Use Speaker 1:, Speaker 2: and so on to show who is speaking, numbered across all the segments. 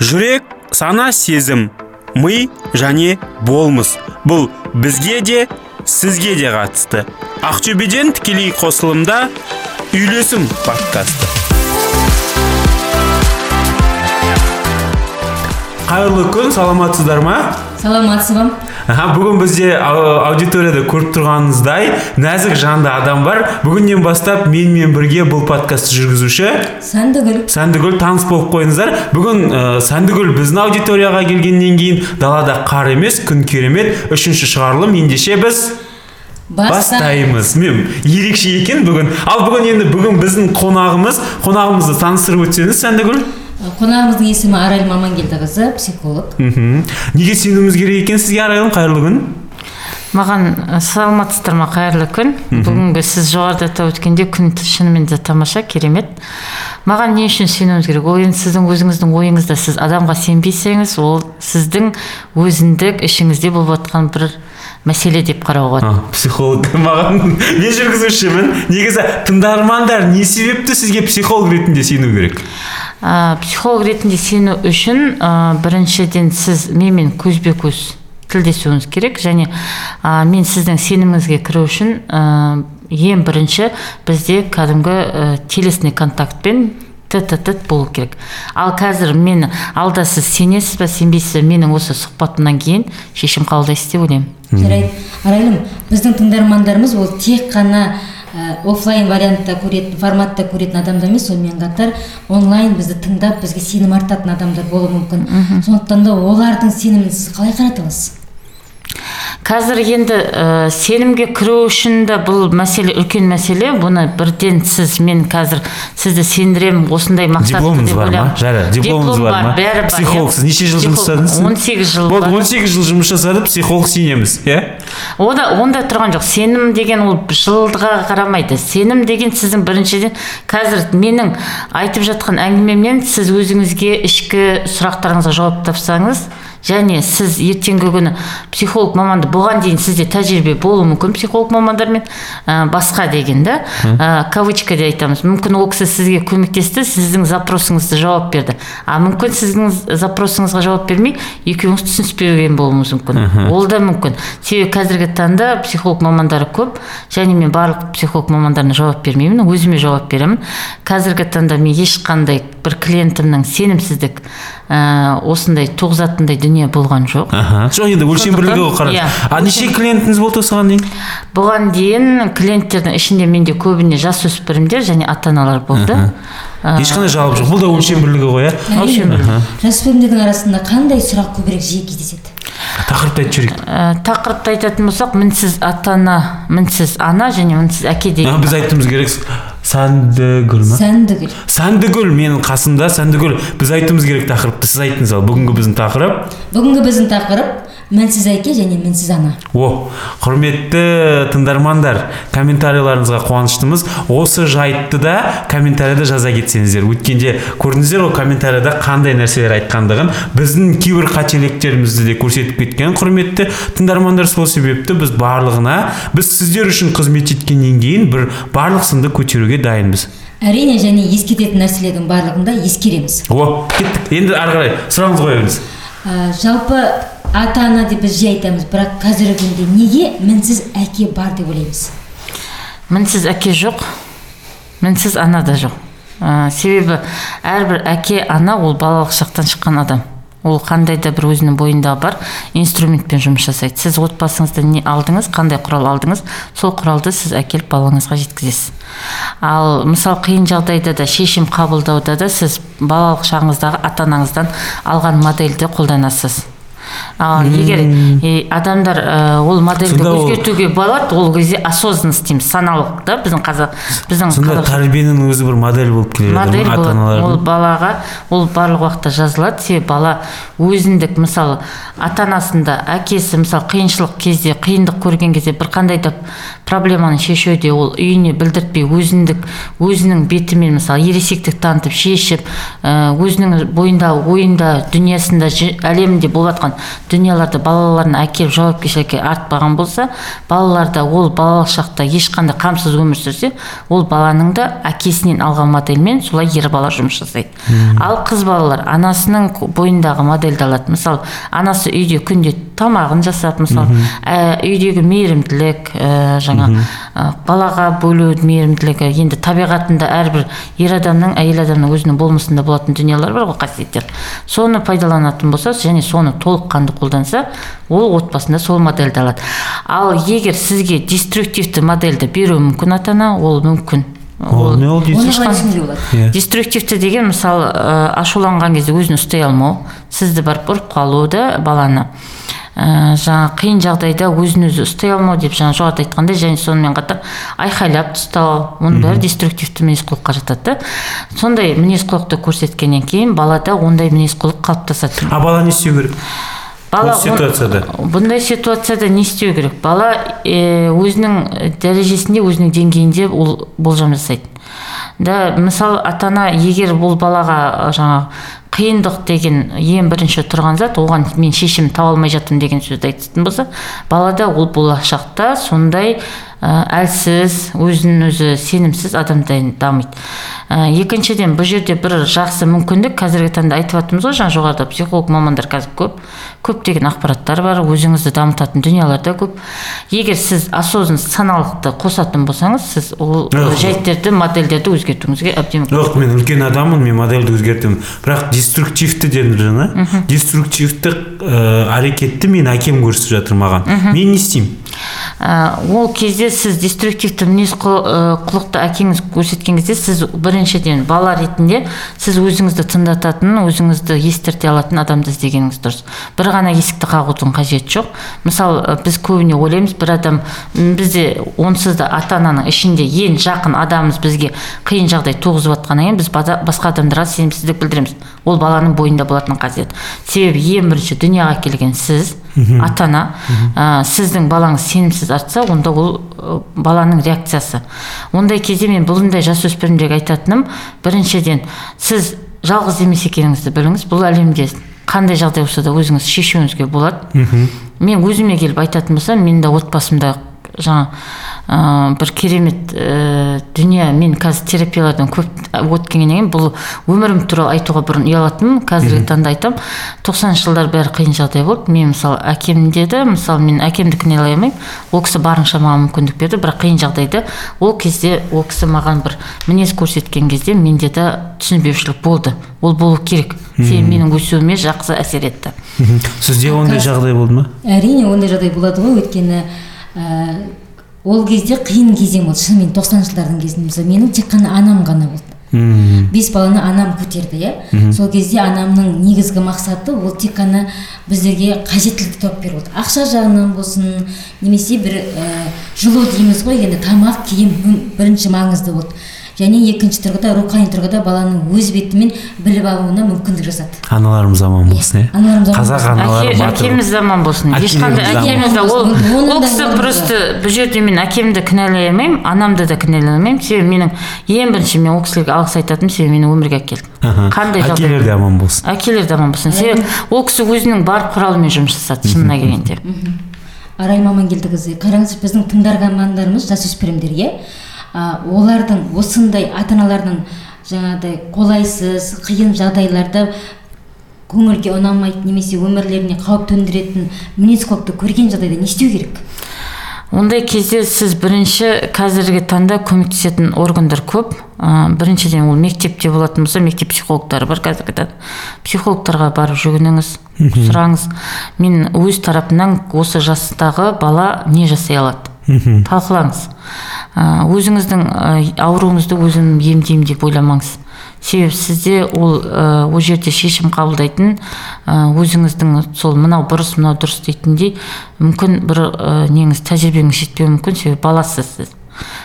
Speaker 1: жүрек сана сезім ми және болмыс. Бұл бізге де сізге де қатысты. Ақтөбеден тікелей қосылымда үйлесім подкасты. Қайырлы күн саламатсыздар ма?
Speaker 2: Саламатсыз ба?
Speaker 1: Аха, бүгін бізде ау- аудиторияда көріп тұрғаныңыздай нәзік жанды адам бар. Бүгіннен бастап менімен бірге бұл подкастты жүргізуші
Speaker 2: сәндігүл
Speaker 1: сәндігүл таныс болып қойыңыздар. Бүгін ә, сәндігүл біздің аудиторияға келгеннен кейін далада қар емес күн керемет үшінші шығарылым. Ендеше біз бастаймыз. мен ерекше екен бүгін. Ал бүгін енді бүгін біздің қонағымыз қонағымызды таныстырып өтсеңіз сәндігүл
Speaker 2: қонағымыздың есімі арайлым амангелдіқызы психолог
Speaker 1: мхм неге сенуіміз керек екен? Сізге арайлым қайырлы күн.
Speaker 3: Маған ә, саламатсыздар ма қайырлы күн. Бүгінгі сіз жоғарыда атап өткендей күн шынымен де тамаша керемет. Маған не үшін сенуіңіз керек? Ол енді сіздің өзіңіздің ойыңызда сіз адамға сенбесеңіз ол сіздің өзіндік ішіңізде болып жатқан бір мәселе деп қарауға болады.
Speaker 1: Психолог маған мен жүргізушімін? Негізі тыңдармандар не себепті сізге психолог ретінде сену керек?
Speaker 3: Ә, психолог ретінде сену үшін ә, біріншіден сіз менімен көзбе көз тілдесуіңіз керек. Және ә, мен сіздің сеніміңізге кіру үшін ә, ең бірінші бізде кәдімгі ә, телесный контактпен тет тет болу керек. Ал қазір мен алда сіз сенесіз ба сенбейсіз бе менің осы сұхбатымнан кейін шешім қабылдайсыз деп ойлаймын.
Speaker 2: Жарайды. Арайлым біздің тыңдармандарымыз ол тек қана оффлайн вариантта көретін форматта көретін адамдар емес сонымен қатар онлайн бізді тыңдап бізге сенім артатын адамдар болуы мүмкін. Сондықтан да олардың сенімін сіз қалай қарата аласыз
Speaker 3: қазір енді ә, сенімге кіру үшін де бұл мәселе үлкен мәселе. Бұны бірден сіз мен қазір сізді сендіремін осындай мақсатты
Speaker 1: дипломыңыз
Speaker 3: деп
Speaker 1: бар ма?
Speaker 3: ойлаймын.
Speaker 1: жара дипломыңыз
Speaker 3: Диплом
Speaker 1: бар ма?
Speaker 3: бәрі бар.
Speaker 1: Психологсыз неше жыл жұмыс жасадыңыз?
Speaker 3: 18 жыл
Speaker 1: болды
Speaker 3: бар.
Speaker 1: 18 жыл жұмыс жасадық психолог сенеміз иә?
Speaker 3: Ода онда тұрған жоқ. Сенім деген ол жылға қарамайды. Сенім деген сіздің біріншіден қазір менің айтып жатқан әңгімемнен сіз өзіңізге ішкі сұрақтарыңызға жауап тапсаңыз және сіз ертеңгі күні психолог маманды бұған дейін сізде тәжірибе болуы мүмкін психолог мамандармен ә, басқа деген да ә, кавычкада айтамыз. Мүмкін ол кісі сізге көмектесті сіздің запросыңызды жауап берді. А мүмкін сіздің запросыңызға жауап бермей екеуіңіз түсініспеген болуыңыз мүмкін. Ол да мүмкін. Себебі қазіргі таңда психолог мамандары көп және мен барлық психолог мамандарына жауап бермеймін өзіме жауап беремін. Қазіргі таңда мен ешқандай бір клиентімнің сенімсіздік ә, осындай туғызатындай дүние болған жоқ.
Speaker 1: Аха. Жоқ енді өлшем бірлігі ғой қараңыз.
Speaker 3: Иә.
Speaker 1: а неше клиентіңіз болды осыған дейін?
Speaker 3: Бұған дейін клиенттердің ішінде менде көбіне жасөспірімдер және ата аналар болды Ә,
Speaker 1: ешқандай жауап жоқ. Бұл да өлшем бірлігі ғой иә?
Speaker 3: Өлшем
Speaker 2: жасөспірімдердің арасында қандай сұрақ көбірек жиі кездеседі?
Speaker 1: Тақырыпты айтып жіберейік.
Speaker 3: Ә, тақырыпты айтатын болсақ мінсіз ата ана мінсіз ана және мінсіз әке деген
Speaker 1: біз айтуымыз керек. Сәндігүл ма?
Speaker 2: Сәндігүл.
Speaker 1: Сәндігүл. Менің қасымда сәндігүл. Біз айтуымыз керек тақырыпты. Сіз айттыңыз ал. Бүгінгі біздің тақырып?
Speaker 2: Бүгінгі біздің тақырып мінсіз әке және мінсіз ана.
Speaker 1: О құрметті тыңдармандар комментарийларыңызға қуаныштымыз. Осы жайтты да комментарийда жаза кетсеңіздер. Өткенде көрдіңіздер ғой комментарийда қандай нәрселер айтқандығын. Біздің кейбір қателіктерімізді де көрсетіп кеткен құрметті тыңдармандар. Сол себепті біз барлығына біз сіздер үшін қызмет еткеннен кейін бір барлық сынды көтеруге дайынбыз.
Speaker 2: Әрине және ескертетін нәрселердің барлығын да ескереміз.
Speaker 1: О кеттік. Енді ары қарай сұрағыңызды қоя беріңіз
Speaker 2: ә, жалпы ата ана деп біз жиі айтамыз бірақ қазіргі күнде неге мінсіз әке бар деп ойлаймыз?
Speaker 3: Мінсіз әке жоқ мінсіз ана да жоқ. Ә, себебі әрбір әке ана ол балалық шақтан шыққан адам. Ол қандай да бір өзінің бойындағы бар инструментпен жұмыс жасайды. Сіз отбасыңызда не алдыңыз қандай құрал алдыңыз сол құралды сіз әкеліп балаңызға жеткізесіз. Ал мысалы қиын жағдайда да шешім қабылдауда да сіз балалық шағыңыздағы ата анаңыздан алған модельді қолданасыз. Ал егер е, адамдар ә, ол модельді өзгертуге болады ол кезде осознанность дейміз саналық да біздің қазақ біздің
Speaker 1: сонда тәрбиенің өзі бір модель болып келеді
Speaker 3: модель
Speaker 1: ата
Speaker 3: ол балаға ол барлық уақытта жазылады себебі бала өзіндік мысалы ата анасында әкесі мысалы қиыншылық кезде қиындық көрген кезде бір қандай да проблеманы шешуде ол үйіне білдіртпей өзіндік өзінің бетімен мысалы ересектік танытып шешіп ә, өзінің бойында ойында дүниясында жи- әлемінде болып жатқан дүниелерді балаларына әкеліп жауапкершілікке артпаған болса балаларда ол балалық шақта ешқандай қамсыз өмір сүрсе ол баланың да әкесінен алған модельмен солай ер бала жұмыс жасайды. Ал қыз балалар анасының бойындағы модельді алады. Мысалы анасы үйде күнде тамағын жасап мысалы ә, үйдегі мейірімділік ә, жаңа балаға бөлу мейірімділігі енді табиғатында әрбір ер адамның әйел адамның өзінің болмысында болатын дүниелер бар ғой қасиеттер. Соны пайдаланатын болса және соны толыққанды қолданса ол отбасында сол модельді алады. Ал егер сізге деструктивті модельді беруі мүмкін ата ана ол мүмкін.
Speaker 1: Ол не ол иә.
Speaker 3: деструктивті деген мысалы ә, ашуланған кезде өзін ұстай алмау сізді барып ұрып қалу да баланы. Ә, жаңа қиын жағдайда өзін өзі ұстай алмау деп жаңа жоғарыда айтқандай және сонымен қатар айқайлап тастау оның бәрі деструктивті мінез құлыққа жатады. Да сондай мінез құлықты көрсеткеннен кейін балада ондай мінез құлық қалыптасады
Speaker 1: а бала не істеу керек?
Speaker 3: Бала
Speaker 1: Бұл ситуацияда?
Speaker 3: бұндай ситуацияда не істеу керек? Бала өзінің дәрежесінде өзінің деңгейінде ол болжам жасайды. Да мысалы ата ана егер бұл балаға жаңа қиындық деген ең бірінші тұрған зат оған мен шешім таба алмай жатырмын деген сөзді айтатын болса балада ол болашақта сондай әлсіз өзін өзі сенімсіз адамдай дамиды. Екіншіден бұл жерде бір жақсы мүмкіндік қазіргі таңда айтып жатырмыз ғой жаңа жоғарыда психолог мамандар қазір көп көптеген ақпараттар бар өзіңізді дамытатын дүниелер де көп. Егер сіз осознанность саналықты қосатын болсаңыз сіз ол жайттерді модельдерді өзгертуіңізге әбден мүмкін.
Speaker 1: жоқ мен үлкен адаммын мен модельді өзгертемін. Бірақ деструктивті дедім жаңа. Деструктивті ә, әрекетті мен әкем көрсетіп жатыр маған. Мен не істеймін?
Speaker 3: Ә, ол кезде сіз деструктивті мінез ә, құлықты әкеңіз көрсеткен кезде сіз біріншіден бала ретінде сіз өзіңізді тыңдататын өзіңізді естірте алатын адамды іздегеніңіз дұрыс. Бір ғана есікті қағудың қажеті жоқ. Мысалы ә, біз көбіне ойлаймыз бір адам бізде онсыз да ата ананың ішінде ең жақын адамымыз бізге қиын жағдай туғызып жатқаннан кейін біз басқа адамдарға сенімсіздік білдіреміз. Ол баланың бойында болатын қасиет. Себебі ең бірінші дүнияға келген сіз ата ана ә, сіздің балаңыз сенімсіз артса онда ол ә, баланың реакциясы. Ондай кезде мен бұндай жасөспірімдерге айтатыным. Біріншіден сіз жалғыз емес екеніңізді біліңіз. Бұл әлемде қандай жағдай болса да өзіңіз шешуіңізге болады. Мен өзіме келіп айтатын болсам мен де отбасымда жаңа ә, бір керемет ә, дүние. Мен қазір терапиялардан көп өткеннен кейін бұл өмірім туралы айтуға бұрын ұялатынмын. Қазіргі таңда айтамын. тоқсаныншы жылдар бәрі қиын жағдай болды. Мен мысалы әкемде де мысалы мен әкемді кінәлай алмаймын. Ол кісі барынша маған мүмкіндік берді бірақ қиын жағдайда ол кезде ол кісі маған бір мінез көрсеткен кезде менде де түсінбеушілік болды. Ол болу керек. Себебі менің өсуіме жақсы әсер етті.
Speaker 1: Сізде ондай жағдай болды ма?
Speaker 2: әрине ондай жағдай болады ғой. Өйткені ә, ол кезде қиын кезең болды шынымен тоқсаныншы жылдардың кезінде мысалы менің тек қана анам ғана болды.
Speaker 1: Мхм.
Speaker 2: Бес баланы анам көтерді иә. Сол кезде анамның негізгі мақсаты ол тек қана біздерге қажеттілікті тауып беру болды ақша жағынан болсын немесе бір ә, жылу дейміз ғой енді тамақ киім бірінші маңызды болды. Және екінші тұрғыда рухани тұрғыда баланың өз бетімен біліп алуына мүмкіндік жасады.
Speaker 1: Аналарымыз аман болсын иә қазақ аналары
Speaker 3: әкеміз аман болсын ешқандай әкеміз ол кісі просто бұл жерде мен әкемді кінәлай алмаймын анамды да кінәлай алмаймын себебі менің ең бірінші мен ол кісілерге алғыс айтатыным себебі мені өмірге әкелді. Қандай
Speaker 1: әкелер де аман болсын.
Speaker 3: Әкелер де аман болсын. Себебі ол кісі өзінің бар құралымен жұмыс жасады шынына келгенде.
Speaker 2: Арай мамангелдіқызы қараңыз біздің тыңдармандарымыз жасөспірімдер иә олардың осындай ата аналардың жаңағыдай қолайсыз қиын жағдайларда көңілге ұнамайды немесе өмірлеріне қауіп төндіретін мінез құлықты көрген жағдайда не істеу керек?
Speaker 3: Ондай кезде сіз бірінші қазіргі таңда көмектесетін органдар көп. Ә, біріншіден ол мектепте болатын болса мектеп психологтары бар қазіргі таңда психологтарға барып жүгініңіз сұраңыз. Мен өз тарапымнан осы жастағы бала не жасай алады? Талқылаңыз. Өзіңіздің ә, ауруыңызды өзім емдеймін деп ойламаңыз. Себебі сізде ол ә, ол жерде шешім қабылдайтын ә, өзіңіздің сол мынау бұрыс мынау дұрыс дейтіндей мүмкін бір ә, неңіз тәжірибеңіз жетпеуі мүмкін себебі баласыз сіз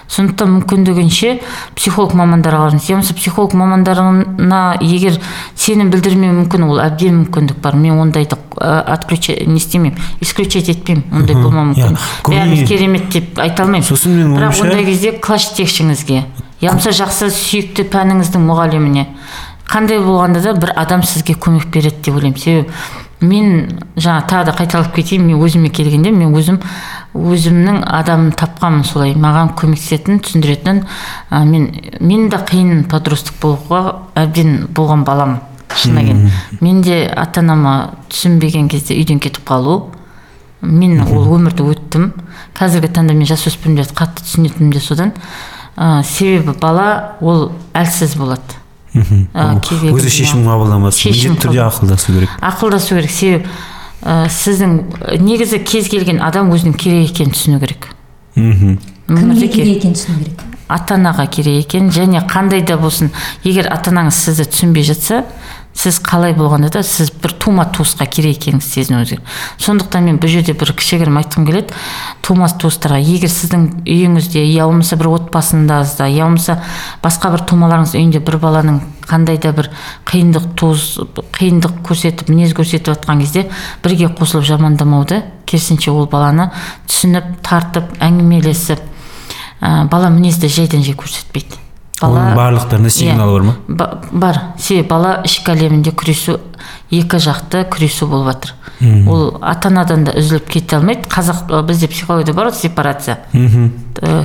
Speaker 3: сондықтан мүмкіндігінше психолог мамандарға барыңыз я болмаса психолог мамандарына егер сенім білдірмеуі мүмкін ол әбден мүмкіндік бар. Мен ондайды отключать не істемеймін исключать етпеймін. Ондай болмауы мүмкін. Бәріміз керемет деп айта алмаймын
Speaker 1: Сосын менің
Speaker 3: бірақ ондай кезде класс жетекшіңізге я болмаса жақсы сүйікті пәніңіздің мұғаліміне. Қандай болғанда да бір адам сізге көмек береді деп ойлаймын. Себебі мен жаңа тағы да қайталап кетейін. Мен өзіме келгенде мен өзім өзімнің адамын тапқанмын солай. Маған көмектесетін түсіндіретін ә, мен мен де қиын подросток болуға әбден болған баламын шынына келгенде мен де ата анама түсінбеген кезде үйден кетіп қалу. Мен ол өмірді өттім. Қазіргі таңда мен жасөспірімдерді қатты түсінетінім де содан. Ә, себебі бала ол әлсіз болады.
Speaker 1: Мхм.
Speaker 3: ә,
Speaker 1: өзі шешім қабылдамас міндетті түрде ақылдасу керек.
Speaker 3: Ақылдасу керек. Себебі ә, сіздің негізі кез келген адам өзінің керек екенін түсіну керек.
Speaker 1: Мхм.
Speaker 2: кімге керек екенін түсіну керек?
Speaker 3: Ата анаға керек екен және қандай да болсын егер ата анаңыз сізді түсінбей жатса сіз қалай болғанда да сіз бір тума туысқа керек екеніңізді сезінуіңіз керек сондықтан мен бұл жерде бір кішігірім айтқым келеді. Тума туыстарға егер сіздің үйіңізде я болмаса бір отбасыңызда я болмаса басқа бір тумаларыңыз үйінде бір баланың қандай да бір қиындық туыс қиындық көрсетіп мінез көрсетіп жатқан кезде бірге қосылып жамандамауды керісінше ол баланы түсініп тартып әңгімелесіп ә, бала мінезді жайдан жай көрсетпейді.
Speaker 1: Оның барлықтарында
Speaker 3: Иә.
Speaker 1: сигнал бар ма?
Speaker 3: Ба- бар. Себебі бала ішкі әлемінде күресу екі жақты күресу болып жатыр. Ол ата анадан да үзіліп кете алмайды. Қазақ бізде психологияда бар ғой сепарация.
Speaker 1: Мхм.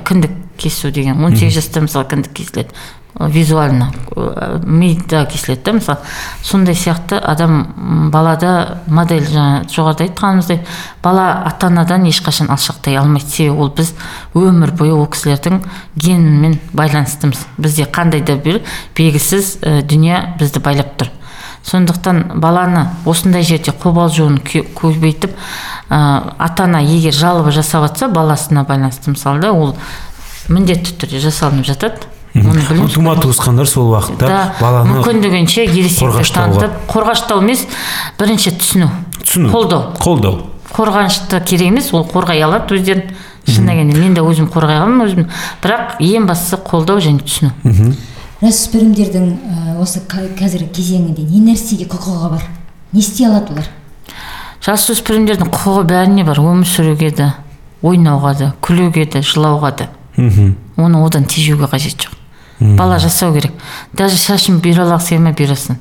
Speaker 3: кіндік кесу деген. он сегіз жаста мысалы кіндік кесіледі. Визуально. Ә, мида кесіледі да мысалы сондай сияқты адам балада модель жаңа жоғарыда айтқанымыздай бала ата анадан ешқашан алшақтай алмайды. Себебі ол біз өмір бойы ол кісілердің генімен байланыстымыз. Бізде қандай да бір белгісіз ә, дүние бізді байлап тұр. Сондықтан баланы осындай жерде қобалжуын кө- көбейтіп ә, ата ана егер жалоба жасап жатса баласына байланысты. Мысалы да ол міндетті түрде жасалынып жатады. Оны
Speaker 1: тума туысқандар сол уақытта
Speaker 3: да
Speaker 1: баланы
Speaker 3: мүмкіндігінше
Speaker 1: қорғаштауға.
Speaker 3: танытып қорғаштау емес бірінші түсіну
Speaker 1: түсіну
Speaker 3: қолдау.
Speaker 1: қолдау.
Speaker 3: Қорғанышты керек емес ол қорғай алады өздерін шынына келгенде мен де өзім қорғай аламын өзім. Бірақ ең бастысы қолдау және түсіну.
Speaker 2: Жасөспірімдердің ә, осы қазіргі кезеңінде не нәрсеге құқығы бар? Не істей алады олар?
Speaker 3: Жасөспірімдердің құқығы бәріне бар. Өмір сүруге де ойнауға да күлуге де жылауға да.
Speaker 1: Мхм.
Speaker 3: оны одан тежеуге қажет жоқ. Бала жасау керек. Даже шашын алғысы келмей бұйрасын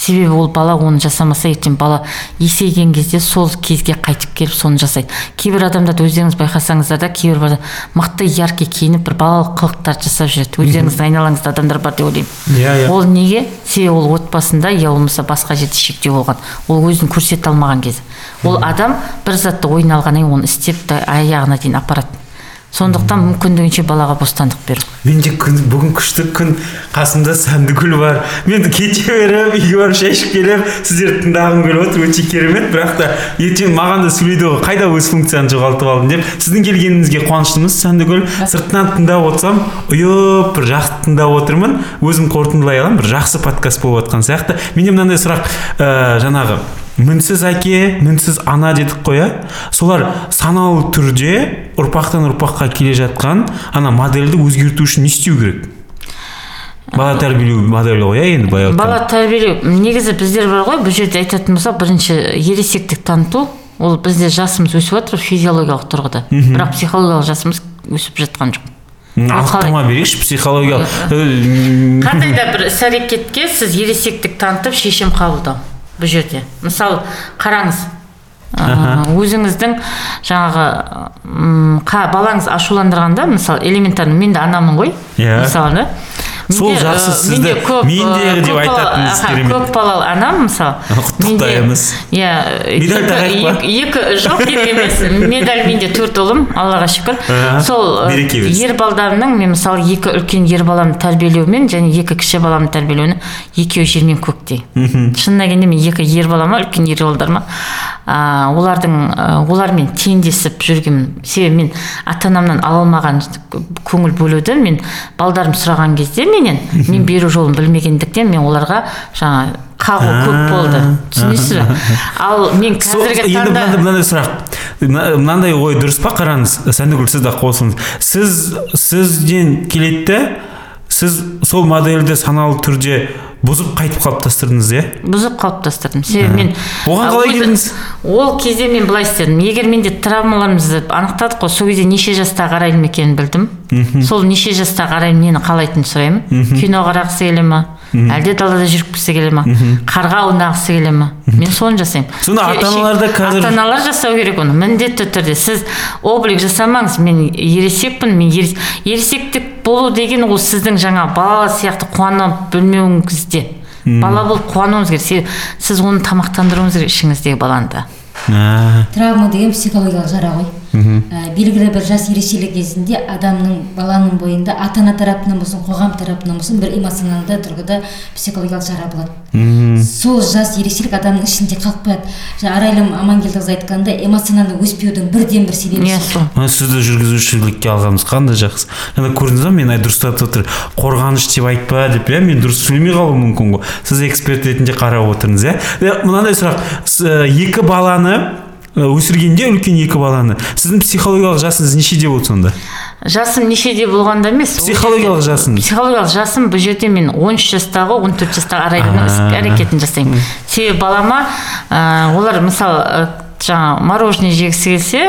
Speaker 3: себебі ол бала оны жасамаса ертең бала есейген кезде сол кезге қайтып келіп соны жасайды. Кейбір адамдарды өздеріңіз байқасаңыздар да кейбір бала мықты яркий киініп бір балалық қылықтар жасап жүреді. Өздеріңіздің айналаңызда адамдар бар деп ойлаймын.
Speaker 1: Иә, иә.
Speaker 3: ол неге? Себебі ол отбасында я болмаса басқа жерде шектеу болған. Ол өзін көрсете алмаған кезі ол адам бір затты ойына алғаннан кейін оны істеп аяғына дейін апарады. Сондықтан мүмкіндігінше балаға бостандық беру.
Speaker 1: Менде күн бүгін күшті күн қасымда сәндігүл бар. Мен кете беріп үйге барып шай ішіп келіп сіздерді тыңдағым келіп отыр өте керемет. Бірақ та ертең маған да сөйлейді ғой қайда өз функцияны жоғалтып алдым деп. Сіздің келгеніңізге қуаныштымыз сәндігүл. Сыртынан тыңдап отырсам ұйып бір жақсы тыңдап отырмын. Өзім қорытындылай аламын бір жақсы подкаст болып жатқан сияқты. Менде мынандай сұрақ ә, жаңағы мінсіз әке мінсіз ана дедік қой иә солар саналы түрде ұрпақтан ұрпаққа келе жатқан ана модельді өзгерту үшін не істеу керек? Бала тәрбиелеу моделі ғой иә енді баяу
Speaker 3: бала тәрбиелеу. Негізі біздер бар ғой бұл жерде айтатын болсақ бірінші ересектік таныту. Ол бізде жасымыз өсіп жатыр физиологиялық тұрғыда. Бірақ психологиялық жасымыз өсіп жатқан жоқ.
Speaker 1: Анықтама берейікші психологиялық.
Speaker 3: Қандай да бір іс әрекетке сіз ересектік танытып шешім қабылдау? Бұл жерде. Мысалы қараңыз өзіңіздің жаңағы балаңыз ашуландырғанда мысалы элементарно мен де анамын ғой
Speaker 1: Иә.
Speaker 3: мысалы да?
Speaker 1: Сол жақсы сізді деп айтатыныңыз керемет.
Speaker 3: көп балалы анам мысалы.
Speaker 1: Құттықтаймыз.
Speaker 3: иә
Speaker 1: Медаль тағайық па?
Speaker 3: екі, екі жоқ керек емес. Медаль менде төрт ұлым аллаға шүкір. Сол ер балдарымның мен мысалы екі үлкен ер баламды тәрбиелеумен және екі кіші баламды тәрбиелеуіне екеуі жер мен көктей шынына келгенде мен екі ер балама үлкен ер балдарыма а, олардың а, олармен теңдесіп жүргенмін себебі мен ата анамнан ала алмаған көңіл бөлуді мен балдарым сұраған кезде менен мен беру жолын білмегендіктен мен оларға жаңа қағу көп болды. Түсінесіз бе? Ал мен қазіргі
Speaker 1: енді
Speaker 3: таңда
Speaker 1: мынандай мынандай сұрақ. Мына- мынандай ой дұрыс па қараңыз? Сәндігүл сіз де қосылыңыз сіз сізден келеді сіз сол модельді саналы түрде бұзып қайтып қалыптастырдыңыз иә?
Speaker 3: Бұзып қалыптастырдым. себебі мен
Speaker 1: Оған қалай келдіңіз?
Speaker 3: ол кезде мен былай істедім. Егер менде травмаларымызды анықтадық қой сол кезде неше жаста қараймын екенін білдім. Сол неше жаста қарай мені қалайтынын сұраймын. Кино қарағысы келе ма? Әлде далада жүргісі келе ма? Қарға аунағысы келе ма? Мен соны жасаймын.
Speaker 1: Сонда
Speaker 3: Ше-
Speaker 1: ата-аналар да қазір-
Speaker 3: ата аналар жасау керек оны. Міндетті түрде. Сіз облик жасамаңыз мен ересекпін мен ерес- ересектік болу деген ол сіздің жаңа бала сияқты қуанып білмеуіңізде бала болып қуануыңыз керек. Себебі сіз оны тамақтандыруыңыз керек ішіңіздегі баланы да.
Speaker 1: А,
Speaker 2: травма деген психологиялық жара ғой. Ә, белгілі бір жас ерекшелігі кезінде адамның баланың бойында ата ана тарапынан болсын қоғам тарапынан болсын бір эмоционалды тұрғыда психологиялық жара болады. Сол жас ерекшелік адамның ішінде қалып қояды. Жаңа арайлым амангелдіқызы айтқандай эмоционалды өспеудің бірден бір себебі
Speaker 3: иә
Speaker 2: сол.
Speaker 3: сол
Speaker 1: мына сізді жүргізушілікке алғанымыз қандай жақсы? Жаңа көрдіңіз ба мен дұрыстап отыр. Қорғаныш деп айтпа деп иә мен дұрыс сөйлемей қалуым мүмкін ғой. Сіз эксперт ретінде қарап отырыңыз иә. Мынандай сұрақ. Екі баланы өсіргенде үлкен екі баланы. Сіздің психологиялық жасыңыз нешеде болды сонда?
Speaker 3: Жасым нешеде болғанда емес ол
Speaker 1: психологиялық жасыңыз?
Speaker 3: психологиялық жасым бұл жерде мен 13 жастағы 14 жастағы арайлымның іс
Speaker 1: А.
Speaker 3: әрекетін жасаймын. Себебі балама ә, олар мысалы жаңағы мороженое жегісі келсе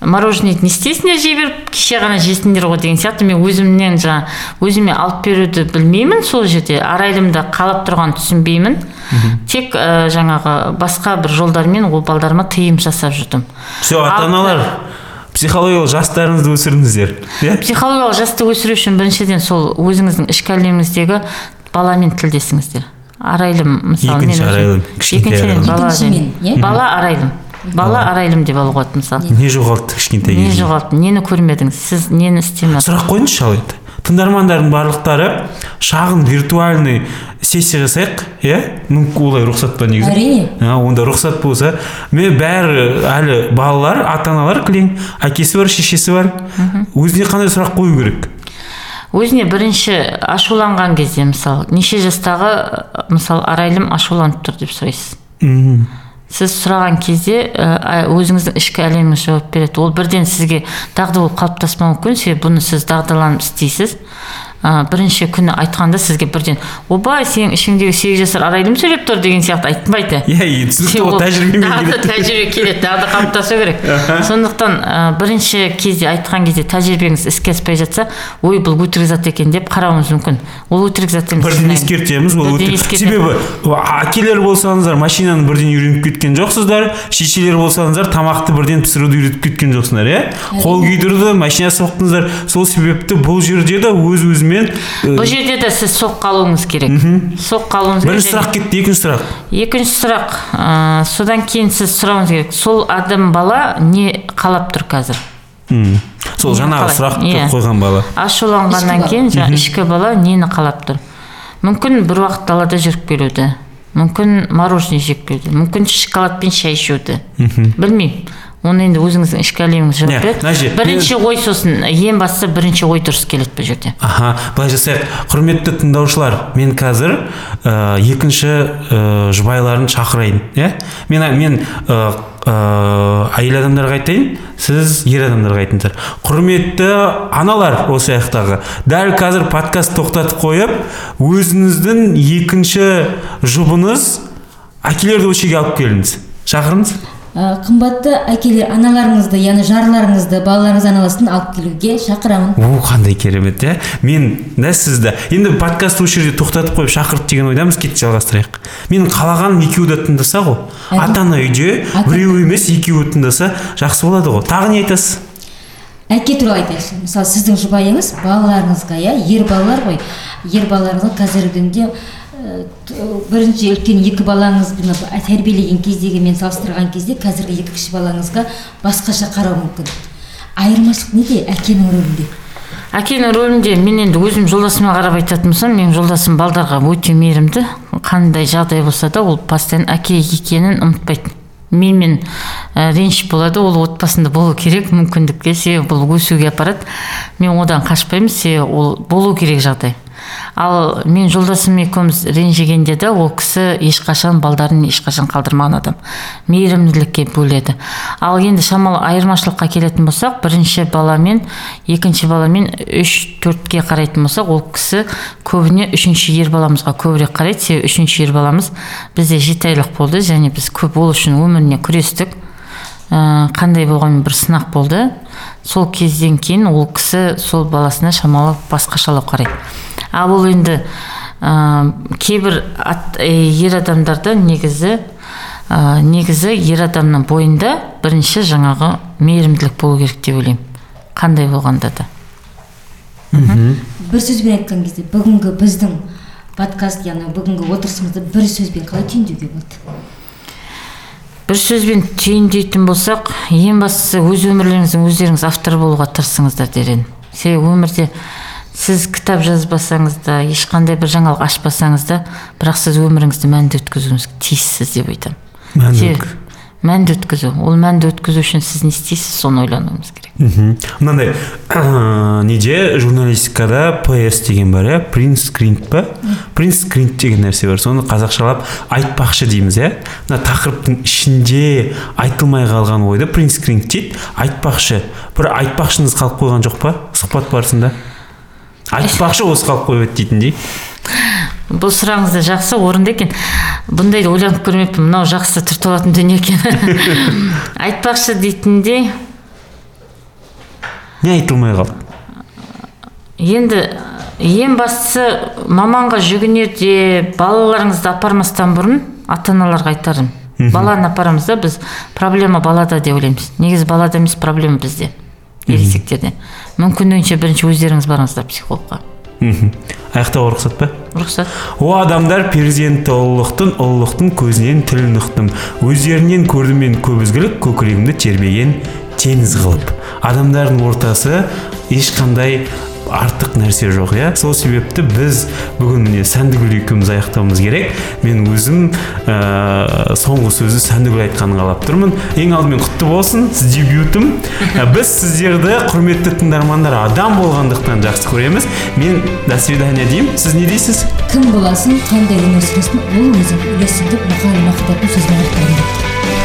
Speaker 3: мороженеді не істейсіңдер жей беріп кеше ғана жесіңдер ғой деген сияқты. Мен өзімнен жаңа өзіме алып беруді білмеймін сол жерде. Арайлымды қалап тұрғанын түсінбеймін. Тек ә, жаңағы басқа бір жолдармен ол балдарыма тыйым жасап жүрдім.
Speaker 1: Все ата аналар психологиялық жастарыңызды өсіріңіздер иә?
Speaker 3: психологиялық жасты өсіру үшін біріншіден сол өзіңіздің ішкі әлеміңіздегі баламен тілдесіңіздер. Арайлым мысалы
Speaker 1: Екінші арайлым, арайлым.
Speaker 3: бала деген-
Speaker 2: иә?
Speaker 3: бала арайлым. Бала арайлым деп алуға болады мысалы
Speaker 1: не жоғалтты кішкентай
Speaker 3: не жоғалтты нені көрмедіңіз? Сіз нені істемедіңіз?
Speaker 1: Сұрақ қойыңызшы ал енді. Тыңдармандардың барлықтары шағын виртуальный сессия жасайық иә? Мүмкін олай рұқсат па негізі.
Speaker 2: Әрине.
Speaker 1: а, онда рұқсат болса. Мен бәрі әлі балалар ата аналар кілең әкесі бар шешесі бар. Өзіне қандай сұрақ қою керек?
Speaker 3: Өзіне бірінші ашуланған кезде мысалы неше жастағы мысалы арайлым ашуланып тұр деп сұрайсыз?
Speaker 1: Мхм.
Speaker 3: Сіз сұраған кезде өзіңіздің ішкі әлеміңіз жауап береді. Ол бірден сізге дағды болып қалыптаспауы мүмкін себебі бұны сіз дағдыланып істейсіз ә, бірінші күні айтқанда сізге бірден ойбай сенің ішіңдегі сегіз жасар арайлым сөйлеп тұр? деген сияқты айтпайды
Speaker 1: иә иә, түсінікті ол тәжірибемен келеді
Speaker 3: тәжірибе келеді дағды қалыптасу керек. Сондықтан ә, бірінші кезде айтқан кезде тәжірибеңіз іске аспай жатса ой бұл өтірік зат екен деп қарауыңыз мүмкін. Ол өтірік зат емес.
Speaker 1: Бірден ескертеміз ол өтірік. себебі әкелер болсаңыздар машинаны бірден үйреніп кеткен жоқсыздар. Шешелер болсаңыздар тамақты бірден пісіруді үйретіп кеткен жоқсыңдар иә? Қол күйдіруді машина соқтыңыздар. Сол себепті бұл жерде де өз өзімен э,
Speaker 3: бұл жерде де сіз соққы алуыңыз керек. Соққы алуыңыз керек
Speaker 1: бірінші сұрақ кетті екінші сұрақ.
Speaker 3: Екінші сұрақ ә, содан кейін сіз сұрауыңыз керек. Сол адам бала не қалап тұр қазір?
Speaker 1: М. сол жаңағы сұрақты
Speaker 3: Иә.
Speaker 1: қойған бала.
Speaker 3: Ашуланғаннан кейін жаңағы ішкі бала нені қалап тұр? Мүмкін бір уақыт далада жүріп келуді. Мүмкін мороженое жеп келуді. Мүмкін шоколадпен шай ішуді. Білмеймін. Оны енді өзіңіздің ішкі әлеміңіз жауап береді бірінші ой сосын ең бастысы бірінші ой дұрыс келеді бұл жерде.
Speaker 1: Аха былай жасайық. Құрметті тыңдаушылар мен қазір ә, екінші ә, жұбайларын шақырайын иә? Мен мен ә, ә, әйел адамдарға айтайын сіз ер адамдарға айтыңыздар. Құрметті аналар осы аяқтағы дәл қазір подкаст тоқтатып қойып өзіңіздің екінші жұбыңыз әкелерді осы жерге алып келіңіз. Шақырыңыз.
Speaker 2: Қымбатты әкелер аналарыңызды яғни жарларыңызды балаларыңыз айналасын алып келуге шақырамын.
Speaker 1: О қандай керемет иә? Мен да сізді енді подкастты осы жерде тоқтатып қойып шақырып деген ойдамыз кетті жалғастырайық. Менің қалағаным екеуі де тыңдаса ғой. Ата ана үйде
Speaker 2: Ата-
Speaker 1: біреу емес екеуі тыңдаса жақсы болады ғой. Тағы не айтасыз?
Speaker 2: Әке туралы айтайықшы. Мысалы сіздің жұбайыңыз балаларыңызға иә? Ер балалар ғой. Ер балаларға қазіргі күнде ә, бірінші үлкен екі балаңызбен тәрбиелеген кездегі мен салыстырған кезде қазіргі екі кіші балаңызға басқаша қарау мүмкін. Айырмашылық неде? Әкенің рөлінде.
Speaker 3: Әкенің рөлінде мен енді өзім жолдасыма қарап айтатын болсам менің жолдасым балдарға өте мейірімді. Қандай жағдай болса да ол постоянно әке екенін ұмытпайды. Менімен ә, реніш болады ол отбасында болу керек мүмкіндікке себебі бұл өсуге апарады. Мен одан қашпаймын себебі ол болу керек жағдай. Ал мен жолдасым екеуміз ренжігенде де ол кісі ешқашан балдарын ешқашан қалдырмаған адам. Мейірімділікке бөледі. Ал енді шамалы айырмашылыққа келетін болсақ бірінші баламен екінші баламен үш төртке қарайтын болсақ ол кісі көбіне үшінші ер баламызға көбірек қарайды. Себебі үшінші ер баламыз бізде жеті айлық болды және біз көп ол үшін өміріне күрестік. Ә, қандай болғанмен бір сынақ болды. Сол кезден кейін ол кісі сол баласына шамалы басқашалау қарайды. Ал ол енді ә, кейбір ат, ә, ер адамдарда негізі ә, негізі ер адамның бойында бірінші жаңағы мейірімділік болу керек деп ойлаймын. Қандай болғанда да.
Speaker 2: Бір сөзбен айтқан кезде бүгінгі біздің подкаст яғни бүгінгі отырысымызды бір сөзбен қалай түйіндеуге болады?
Speaker 3: Бір сөзбен түйіндейтін болсақ ең бастысы өз өмірлеріңіздің өздеріңіз автор болуға тырысыңыздар дер едім себебі өмірде сіз кітап жазбасаңыз да ешқандай бір жаңалық ашпасаңыз да бірақ сіз өміріңізді мәнді өткізуіңіз тиіссіз деп айтамын
Speaker 1: Мәнді
Speaker 3: өткізу. Ол мәнді өткізу үшін сіз не істейсіз соны ойлануыңыз керек.
Speaker 1: Мхм. Мынандай неде? Журналистикада ps деген бар иә? Принц скринт па? Принц скринт деген нәрсе бар. Соны қазақшалап айтпақшы дейміз иә? Мына тақырыптың ішінде айтылмай қалған ойды принц скринт дейді. Айтпақшы. Бір айтпақшыңыз қалып қойған жоқ па? Сұхбат барысында? Айтпақшы осы қалып қойып еді дейтіндей.
Speaker 3: Бұл сұрағыңыз да жақсы орынды екен. Бұндайды ойланып көрмеппін мынау жақсы түртіп алатын дүние екен. Айтпақшы дейтіндей.
Speaker 1: Не айтылмай қалды?
Speaker 3: Енді ең бастысы маманға жүгінерде балаларыңызды апармастан бұрын ата аналарға айтарым баланы апарамыз да біз проблема балада деп ойлаймыз. Негізі балада емес проблема бізде. Ересектерде. Мүмкіндігінше бірінші өздеріңіз барыңыздар психологқа.
Speaker 1: Мхм. Аяқтауға рұқсат па?
Speaker 3: Рұқсат.
Speaker 1: О адамдар перзенті ұлылықтың ұлылықтың көзінен тілін ұқтым өздерінен көрдім мен көп ізгілік көкірегімді тербеген теңіз қылып. Адамдардың ортасы ешқандай артық нәрсе жоқ иә? Сол себепті біз бүгін міне сәндігүл екеуміз аяқтауымыз керек. Мен өзім ә, соңғы сөзді сәндігүл айтқанын қалап тұрмын. Ең алдымен құтты болсын сіз дебютым Ә, біз сіздерді құрметті тыңдармандар адам болғандықтан жақсы көреміз. Мен до свидания деймін. Сіз не дейсіз?
Speaker 2: Кім боласың қандай өмір сүресің? Ол өзің. Үлесің деп мұқаң аяқтаймын депті